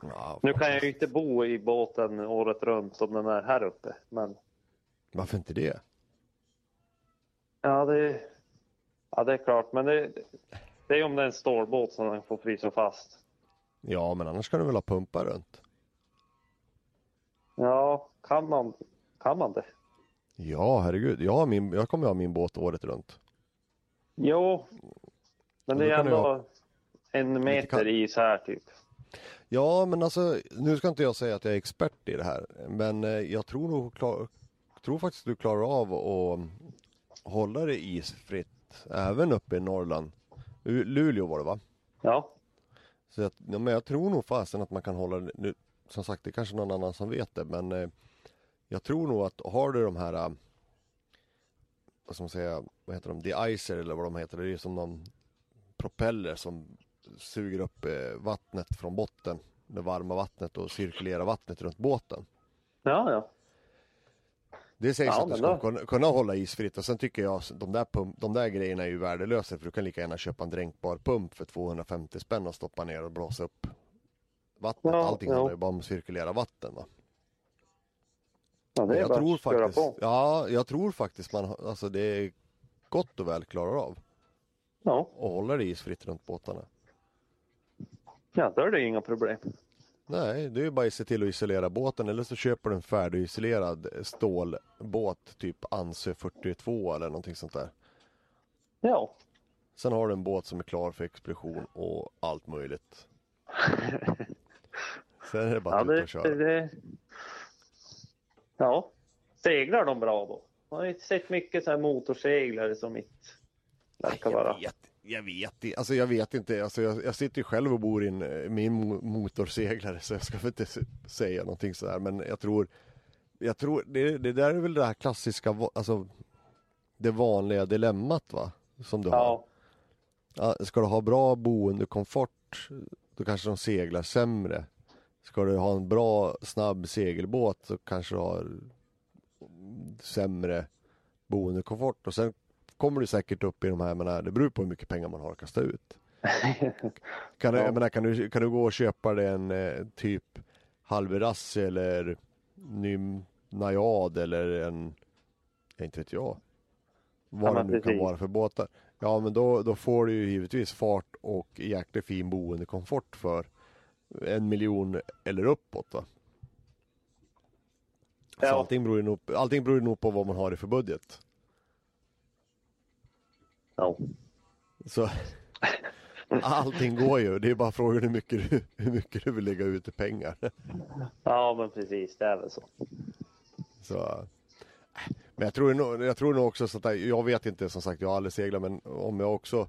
Ja, Nu kan jag ju inte bo i båten året runt som den är här uppe. Men Varför inte det? ja, det, ja, det är klart. Men det, det är om det är en stålbåt som den får frysa fast. Ja, men annars kan du väl ha pumpar runt? Ja, kan man, kan man det? Ja, herregud. Jag, har min, jag kommer ha min båt året runt. Jo, men det är kan ändå ha en meter kall- is här typ. Ja, men alltså, nu ska inte jag säga att jag är expert i det här, men eh, jag tror nog, klar, tror faktiskt du klarar av att hålla det isfritt, även uppe i Norrland. Luleå var det va? Ja, Så att, ja, men jag tror nog fasen att man kan hålla det, nu, som sagt det är kanske någon annan som vet det, men eh, jag tror nog att har du de här, eh, vad ska man säga, vad heter de, de-icer eller vad de heter, det är som någon propeller som suger upp eh, vattnet från botten, det varma vattnet och cirkulerar vattnet runt båten. ja, ja. Det sägs Ja, att du ska kunna, kunna hålla isfritt och sen tycker jag de där, pump, de där grejerna är ju värdelösa för du kan lika gärna köpa en dränkbar pump för 250 spänn och stoppa ner och blåsa upp vattnet. Ja, Allting ja. handlar ju bara om att cirkulera vatten. Va? ja det är jag bara tror att faktiskt, på. ja, jag tror faktiskt man, alltså det är gott och väl klarar av Ja, att hålla det isfritt runt båtarna. ja, då är det inga problem. Nej, det är ju bara att se till att isolera båten eller så köper du en färdigisolerad stålbåt, typ Ansö 42 eller någonting sånt där. Ja, Sen har du en båt som är klar för expedition och allt möjligt. Sen är det bara ja att ut det, och köra. det, ja. Seglar de bra då? Man har ju sett mycket så här motorseglare som inte verkar vara. Vet, jag vet inte. Alltså jag vet inte. Alltså jag, jag sitter ju själv och bor i eh, min mo- motorseglare så jag ska väl inte säga någonting sådär. Men jag tror, jag tror det, det där är väl det här klassiska, alltså det vanliga dilemmat va? Som du har. Ja, Ja, ska du ha bra boendekomfort, då kanske de seglar sämre. Ska du ha en bra, snabb segelbåt så kanske du har sämre boendekomfort och sen kommer du säkert upp i de här, menar, det beror på hur mycket pengar man har att kasta ut. Kan, du, Ja. menar, kan, du, kan du gå och köpa dig en eh, typ Halverassi eller ny Najad eller en, inte vet jag, vad Ja, det nu kan precis. vara för båtar. Ja men då, då får du ju givetvis fart och jäkligt fin boendekomfort för en miljon eller uppåt va. Så Ja. allting beror, ju nog, allting beror ju nog på vad man har i för budget. Ja. Så allting går ju, det är bara frågan hur mycket du, hur mycket du vill lägga ut i pengar. ja, men precis. Det är väl så. Så, men jag tror, nog, jag tror nog också så att jag- jag vet inte som sagt, jag har aldrig seglat men om jag också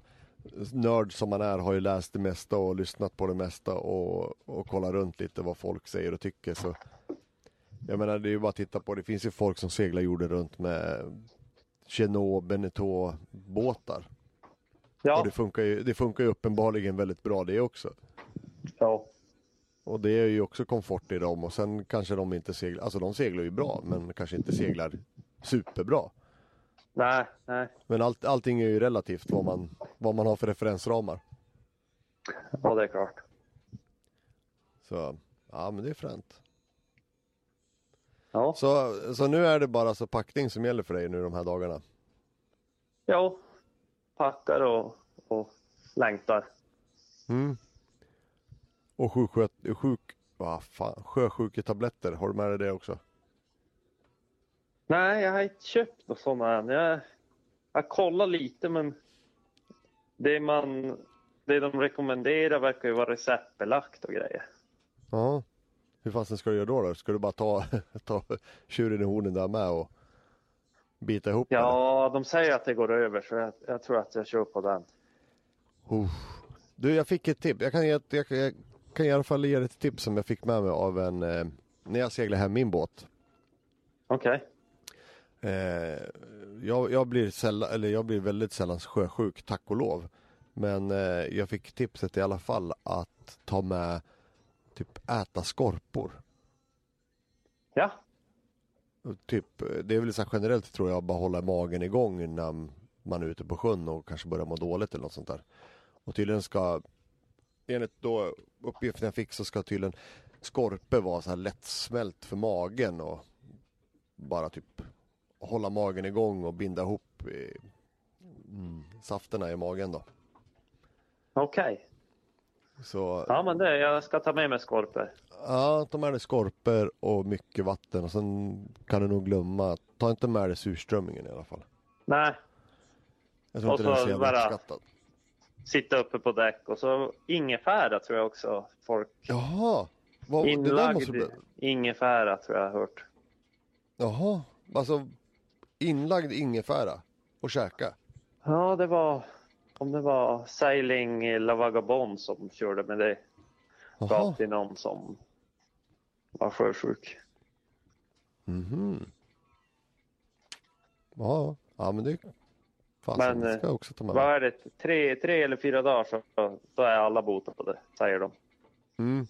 nörd som man är har ju läst det mesta och lyssnat på det mesta och, och kollat runt lite vad folk säger och tycker så jag menar det är ju bara att titta på det finns ju folk som seglar jorden runt med Chenot, Beneteau båtar och Ja, det funkar, ju, det funkar ju uppenbarligen väldigt bra det också. ja. Och det är ju också komfort i dem och sen kanske de inte seglar, alltså de seglar ju bra men kanske inte seglar superbra. Nej, nej. Men allt, allting är ju relativt vad man, vad man har för referensramar. Ja, det är klart. Så ja men det är fränt. Ja, Så, så nu är det bara så packning som gäller för dig nu de här dagarna? ja. Packar och, och längtar. Mm. Och sjuksköt, sjuk, vad fan, sjösjuketabletter, har du med dig det också? Nej, jag har inte köpt något sådana än. Jag, jag kollar lite, men det, man, det de rekommenderar verkar ju vara receptbelagt och grejer. Ja. Hur fasen ska du göra då? då? Ska du bara ta, ta tjuren i hornen där med och bita ihop? eller? Ja, de säger att det går över, så jag, jag tror att jag kör på den. Uff. Du, jag fick ett tips. Jag kan, jag, kan- jag kan i alla fall ge ett tips som jag fick med mig av en, eh, när jag seglade hem min båt. Okej. Eh, jag, jag, blir sällan, eller jag blir väldigt sällan sjösjuk, tack och lov. Men eh, jag fick tipset i alla fall att ta med, typ äta skorpor. Ja, Typ, det är väl så här generellt tror jag, bara hålla magen igång när man är ute på sjön och kanske börjar må dåligt eller något sånt där. Och tydligen ska, enligt då uppgiften jag fick så ska tydligen skorpe vara så här lättsmält för magen och bara typ hålla magen igång och binda ihop i, mm, safterna i magen då. okej. Så Ja, men det, jag ska ta med mig skorpor. ja, ta med dig skorpor och mycket vatten och sen kan du nog glömma, ta inte med dig surströmmingen i alla fall. Nej, Jag tror Och inte den är så jävla bara- uppskattad. sitta uppe på däck och så ingefära tror jag också folk. Jaha, vad, Inlagd måste ingefära tror jag har hört. Jaha, alltså inlagd ingefära och käka. Ja, det var om det var Sailing La Vagabond som körde med det. Gav till någon som var sjösjuk. mhm. Ja, ja men det Fasen, Men, det ska jag också ta med Vad är det? Tre, tre eller fyra dagar så då är alla botade på det, säger de. Mm.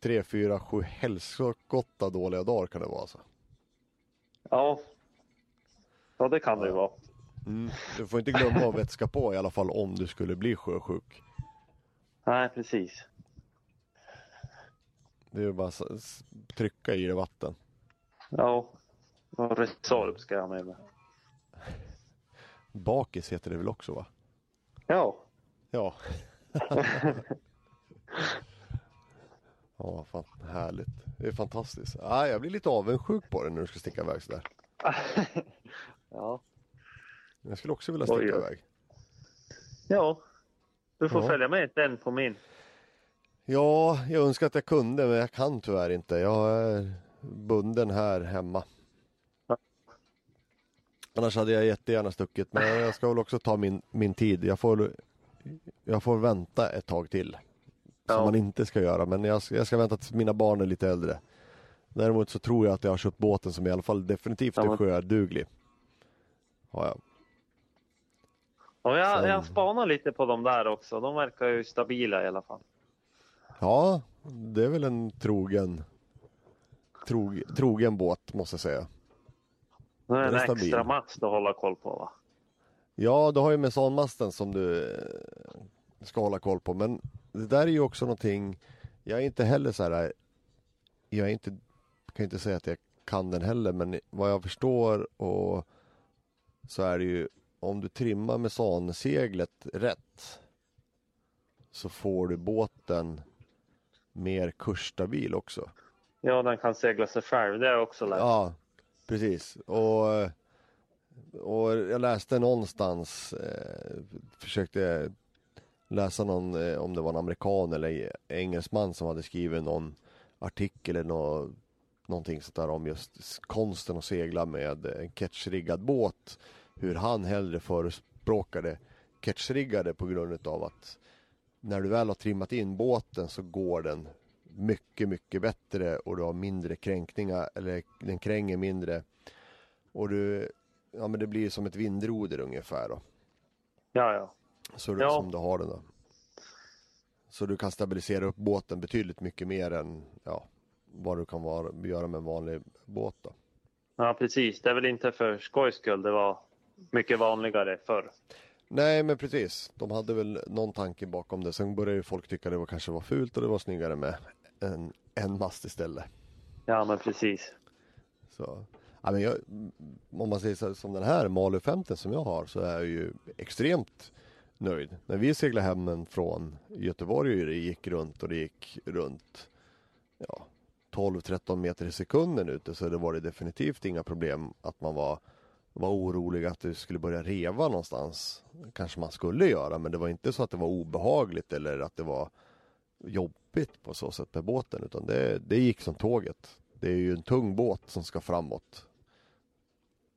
Tre, fyra, sju helskotta dåliga dagar kan det vara alltså. Ja. Ja, det kan det ju vara. Mm. Du får inte glömma att vätska på i alla fall om du skulle bli sjösjuk. Nej, precis. Det är bara att trycka i det vatten. Ja. Och Resorb ska jag ha med mig. Bakis heter det väl också va? Ja. Ja. Ja, fan härligt. Det är fantastiskt. Ah, jag blir lite avundsjuk på det när du ska sticka iväg sådär. ja. Jag skulle också vilja sticka iväg. Ja. Du får Ja. följa med den på min. Ja, jag önskar att jag kunde men jag kan tyvärr inte. Jag är bunden här hemma. Annars hade jag jättegärna stuckit men jag ska väl också ta min, min tid. Jag får, jag får vänta ett tag till. Som Ja. man inte ska göra men jag, ska- jag ska vänta tills mina barn är lite äldre. Däremot så tror jag att jag har köpt båten som i alla fall definitivt är sjöduglig. Ja, ja. Och jag, jag spanar lite på dem där också. De verkar ju stabila i alla fall. ja, det är väl en trogen, trog, trogen båt måste jag säga. Det är en är extra mast att hålla koll på va? Ja, du har ju mesanmasten som du eh, ska hålla koll på. Men det där är ju också någonting. Jag är inte heller så här. Jag är inte, kan inte säga att jag kan den heller, men vad jag förstår och så är det ju om du trimmar mesanseglet rätt så får du båten mer kursstabil också. Ja, den kan segla sig själv. Det jag också lärt. Ja, precis. Och, och jag läste någonstans, eh, försökte läsa någon, eh, om det var en amerikan eller engelsman som hade skrivit någon artikel eller nå, någonting sånt där om just konsten att segla med en catchriggad båt. Hur han hellre förespråkade catchriggade på grund av att när du väl har trimmat in båten så går den mycket, mycket bättre och du har mindre kränkningar eller den kränger mindre. Och du, ja men det blir som ett vindroder ungefär då. Ja, ja. Så du, Ja. som du har den då. Så du kan stabilisera upp båten betydligt mycket mer än ja, vad du kan vara, göra med en vanlig båt då. Ja, precis. Det är väl inte för skojs skull. Det var mycket vanligare förr. Nej men precis, de hade väl någon tanke bakom det. Sen började ju folk tycka det var, kanske var fult och det var snyggare med en, en mast istället. Ja, men precis. Så, ja, men jag, om man säger så, som den här Malu 50 som jag har så är jag ju extremt nöjd. När vi seglade hem från Göteborg och det gick runt och det gick runt ja, 12-13 meter i sekunden ute så det var det definitivt inga problem att man var, var orolig att det skulle börja reva någonstans. Kanske man skulle göra men det var inte så att det var obehagligt eller att det var jobbigt på så sätt med båten utan det, det gick som tåget. Det är ju en tung båt som ska framåt.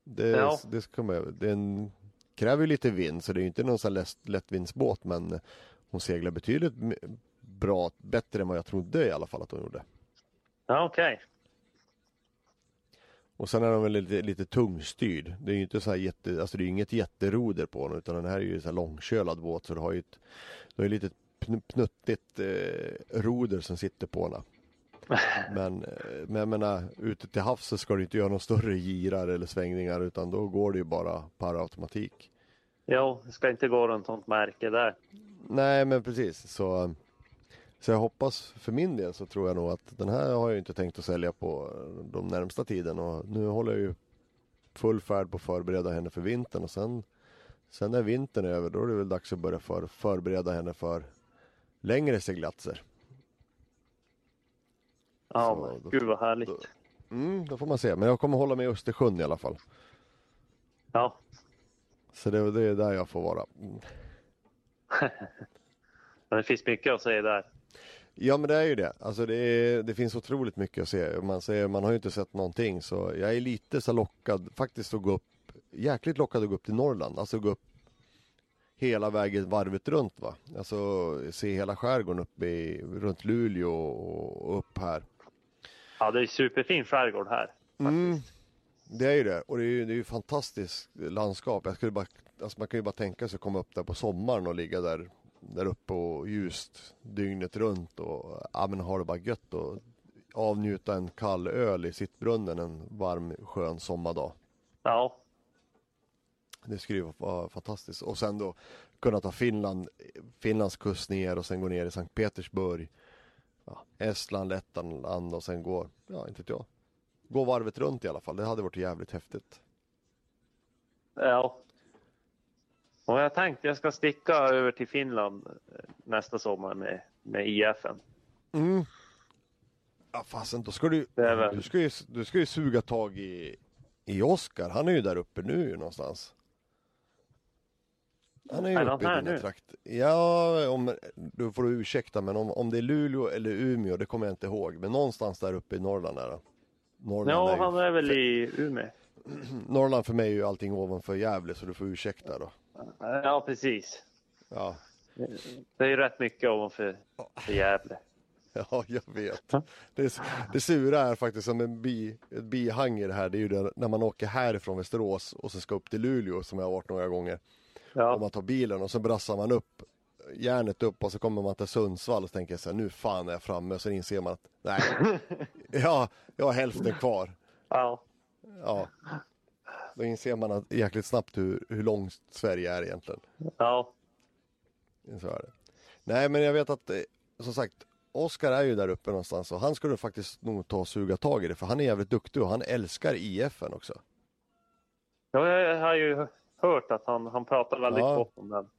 Det, Ja. det, ska man, det en, kräver ju lite vind så det är ju inte någon sån lätt, lättvindsbåt men hon seglar betydligt bra, bättre än vad jag trodde i alla fall att hon gjorde. Ja, okej. Och sen är den väl lite, lite tungstyrd. Det är ju inte så här jätte, alltså det är inget jätteroder på den utan den här är ju så här långkölad båt så du har ju ett, du har ju lite pnuttigt eh, roder som sitter på den. Men, eh, men jag menar, ute till havs så ska du inte göra några större girar eller svängningar utan då går det ju bara per automatik. Jo, det ska inte gå runt något märke där. Nej men precis så Så jag hoppas för min del så tror jag nog att den här har jag inte tänkt att sälja på de närmsta tiden och nu håller jag ju full färd på att förbereda henne för vintern och sen Sen när vintern är över då är det väl dags att börja för, förbereda henne för längre seglatser. Ja, Så, då- gud vad härligt. då- Mm, då får man se. Men jag kommer hålla mig i Östersjön i alla fall. Ja, Så det, det är där jag får vara. Mm. men det finns mycket att säga där. Ja men det är ju det. Alltså det, är, det finns otroligt mycket att se. Man, säger, man har ju inte sett någonting så jag är lite så lockad faktiskt att gå upp, jäkligt lockad att gå upp till Norrland. Alltså gå upp hela vägen varvet runt va. Alltså se hela skärgården uppe i, runt Luleå och upp här. Ja, det är superfin skärgård här. Mm, det är ju det och det är ju, det är ju fantastiskt landskap. Jag skulle bara, alltså man kan ju bara tänka sig att komma upp där på sommaren och ligga där, där uppe och ljust dygnet runt och ja, men ha det bara gött och avnjuta en kall öl i sittbrunnen en varm skön sommardag. Ja, Det skulle ju vara fantastiskt och sen då kunna ta Finland, Finlands kust ner och sen gå ner i Sankt Petersburg. Ja, Estland, Lettland och sen gå, ja inte vet jag. Gå varvet runt i alla fall. Det hade varit jävligt häftigt. ja. Och jag tänkte jag ska sticka över till Finland eh, nästa sommar med, med IFen. Mm. Ja fasen, då ska du, väl- du, ska ju, du ska ju suga tag i, i Oskar. Han är ju där uppe nu någonstans. Han är ju Är han uppe i här dina nu? trakt. Ja, om, du får ursäkta men om, om det är Luleå eller Umeå, det kommer jag inte ihåg. Men någonstans där uppe i Norrland är. Norrland, Ja, är han är väl i Umeå. Norrland för mig är ju allting ovanför Gävle så du får ursäkta då. Ja, precis. Ja, Det är ju rätt mycket ovanför för Gävle. Ja, jag vet. Det, det sura är faktiskt som en bi, ett bihang i det här. Det är ju det, när man åker härifrån Västerås och så ska upp till Luleå som jag har varit några gånger. Ja, man tar bilen och så brassar man upp järnet upp och så kommer man till Sundsvall och så tänker jag så här, nu fan är jag framme. Och så inser man att nej, ja, jag har hälften kvar. ja. Ja. Då inser man att jäkligt snabbt hur, hur långt Sverige är egentligen. Ja, Så är det. Nej, men jag vet att eh, som sagt, Oskar är ju där uppe någonstans och han skulle faktiskt nog ta och suga tag i det för han är jävligt duktig och han älskar IFen också. Ja, jag har ju hört att han, han pratar väldigt Ja. gott om den. Så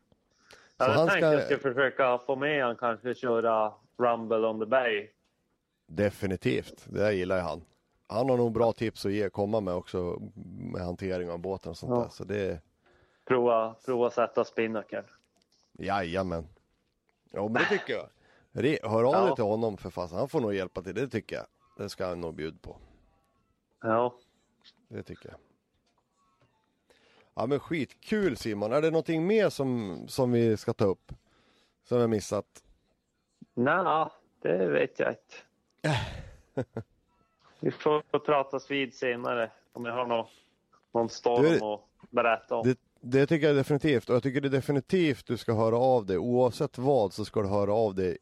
Jag han hade tänkt ska- att jag skulle försöka få med han kanske köra Rumble on the Bay. Definitivt, det gillar ju han. Han har nog bra tips att ge, komma med också med hantering av båten och sånt Ja. där. Så det, Prova, prova sätta spinnaker. jajamän. Ja men det tycker jag. Re- Hör av Ja. dig till honom för fasen, han får nog hjälpa till, det tycker jag. Det ska han nog bjuda på. Ja. Det tycker jag. Ja men skitkul Simon, är det någonting mer som, som vi ska ta upp? Som vi har missat? Nej, det vet jag inte. Vi får pratas vid senare om jag har någon, någon storm Du- att berätta om. Det, det tycker jag definitivt och jag tycker det definitivt du ska höra av dig. Oavsett vad så ska du höra av dig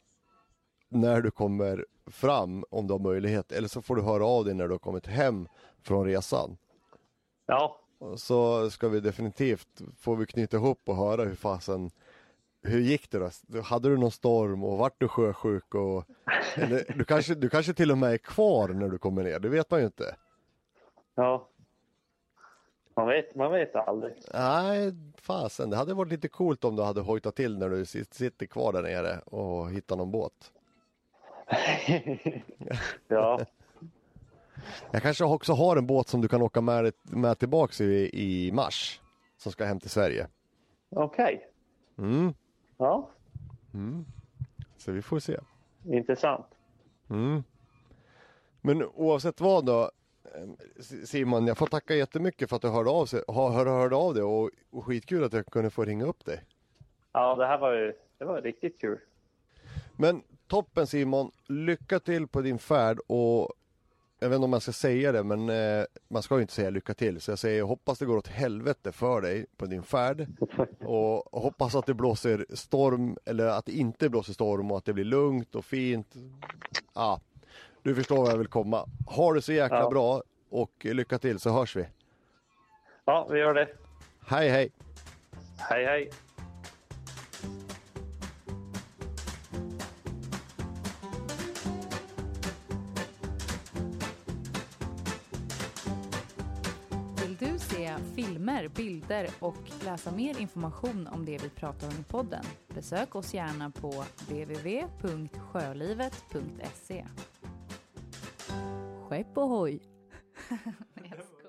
när du kommer fram om du har möjlighet. Eller så får du höra av dig när du har kommit hem från resan. Ja, Och Så ska vi definitivt, får vi knyta ihop och höra hur fasen hur gick det då? Hade du någon storm och vart du sjösjuk? Och, eller, du, kanske, du kanske till och med är kvar när du kommer ner, det vet man ju inte. ja. Man vet, man vet aldrig. Nej, fasen, det hade varit lite coolt om du hade hojtat till när du sit- sitter kvar där nere och hittar någon båt. ja, Jag kanske också har en båt som du kan åka med, med tillbaks i, i mars. Som ska hem till Sverige. okej. Mm, Ja, mm. Så vi får se. intressant. Mm. Men oavsett vad då, eh, Simon, jag får tacka jättemycket för att du hörde av, sig, hör, hörde av dig och, och skitkul att jag kunde få ringa upp dig. Ja, det här var ju det var riktigt kul. Men toppen Simon, lycka till på din färd och jag vet inte om jag ska säga det men eh, man ska ju inte säga lycka till så jag säger hoppas det går åt helvete för dig på din färd och, hoppas att det blåser storm eller att det inte blåser storm och att det blir lugnt och fint. Ja, du förstår var jag vill komma. Ha det så jäkla Ja. bra och lycka till så hörs vi. Ja, vi gör det. Hej hej! Hej, hej. Se filmer, bilder och läsa mer information om det vi pratar om i podden? Besök oss gärna på www.sjölivet.se. Skepp ohoj!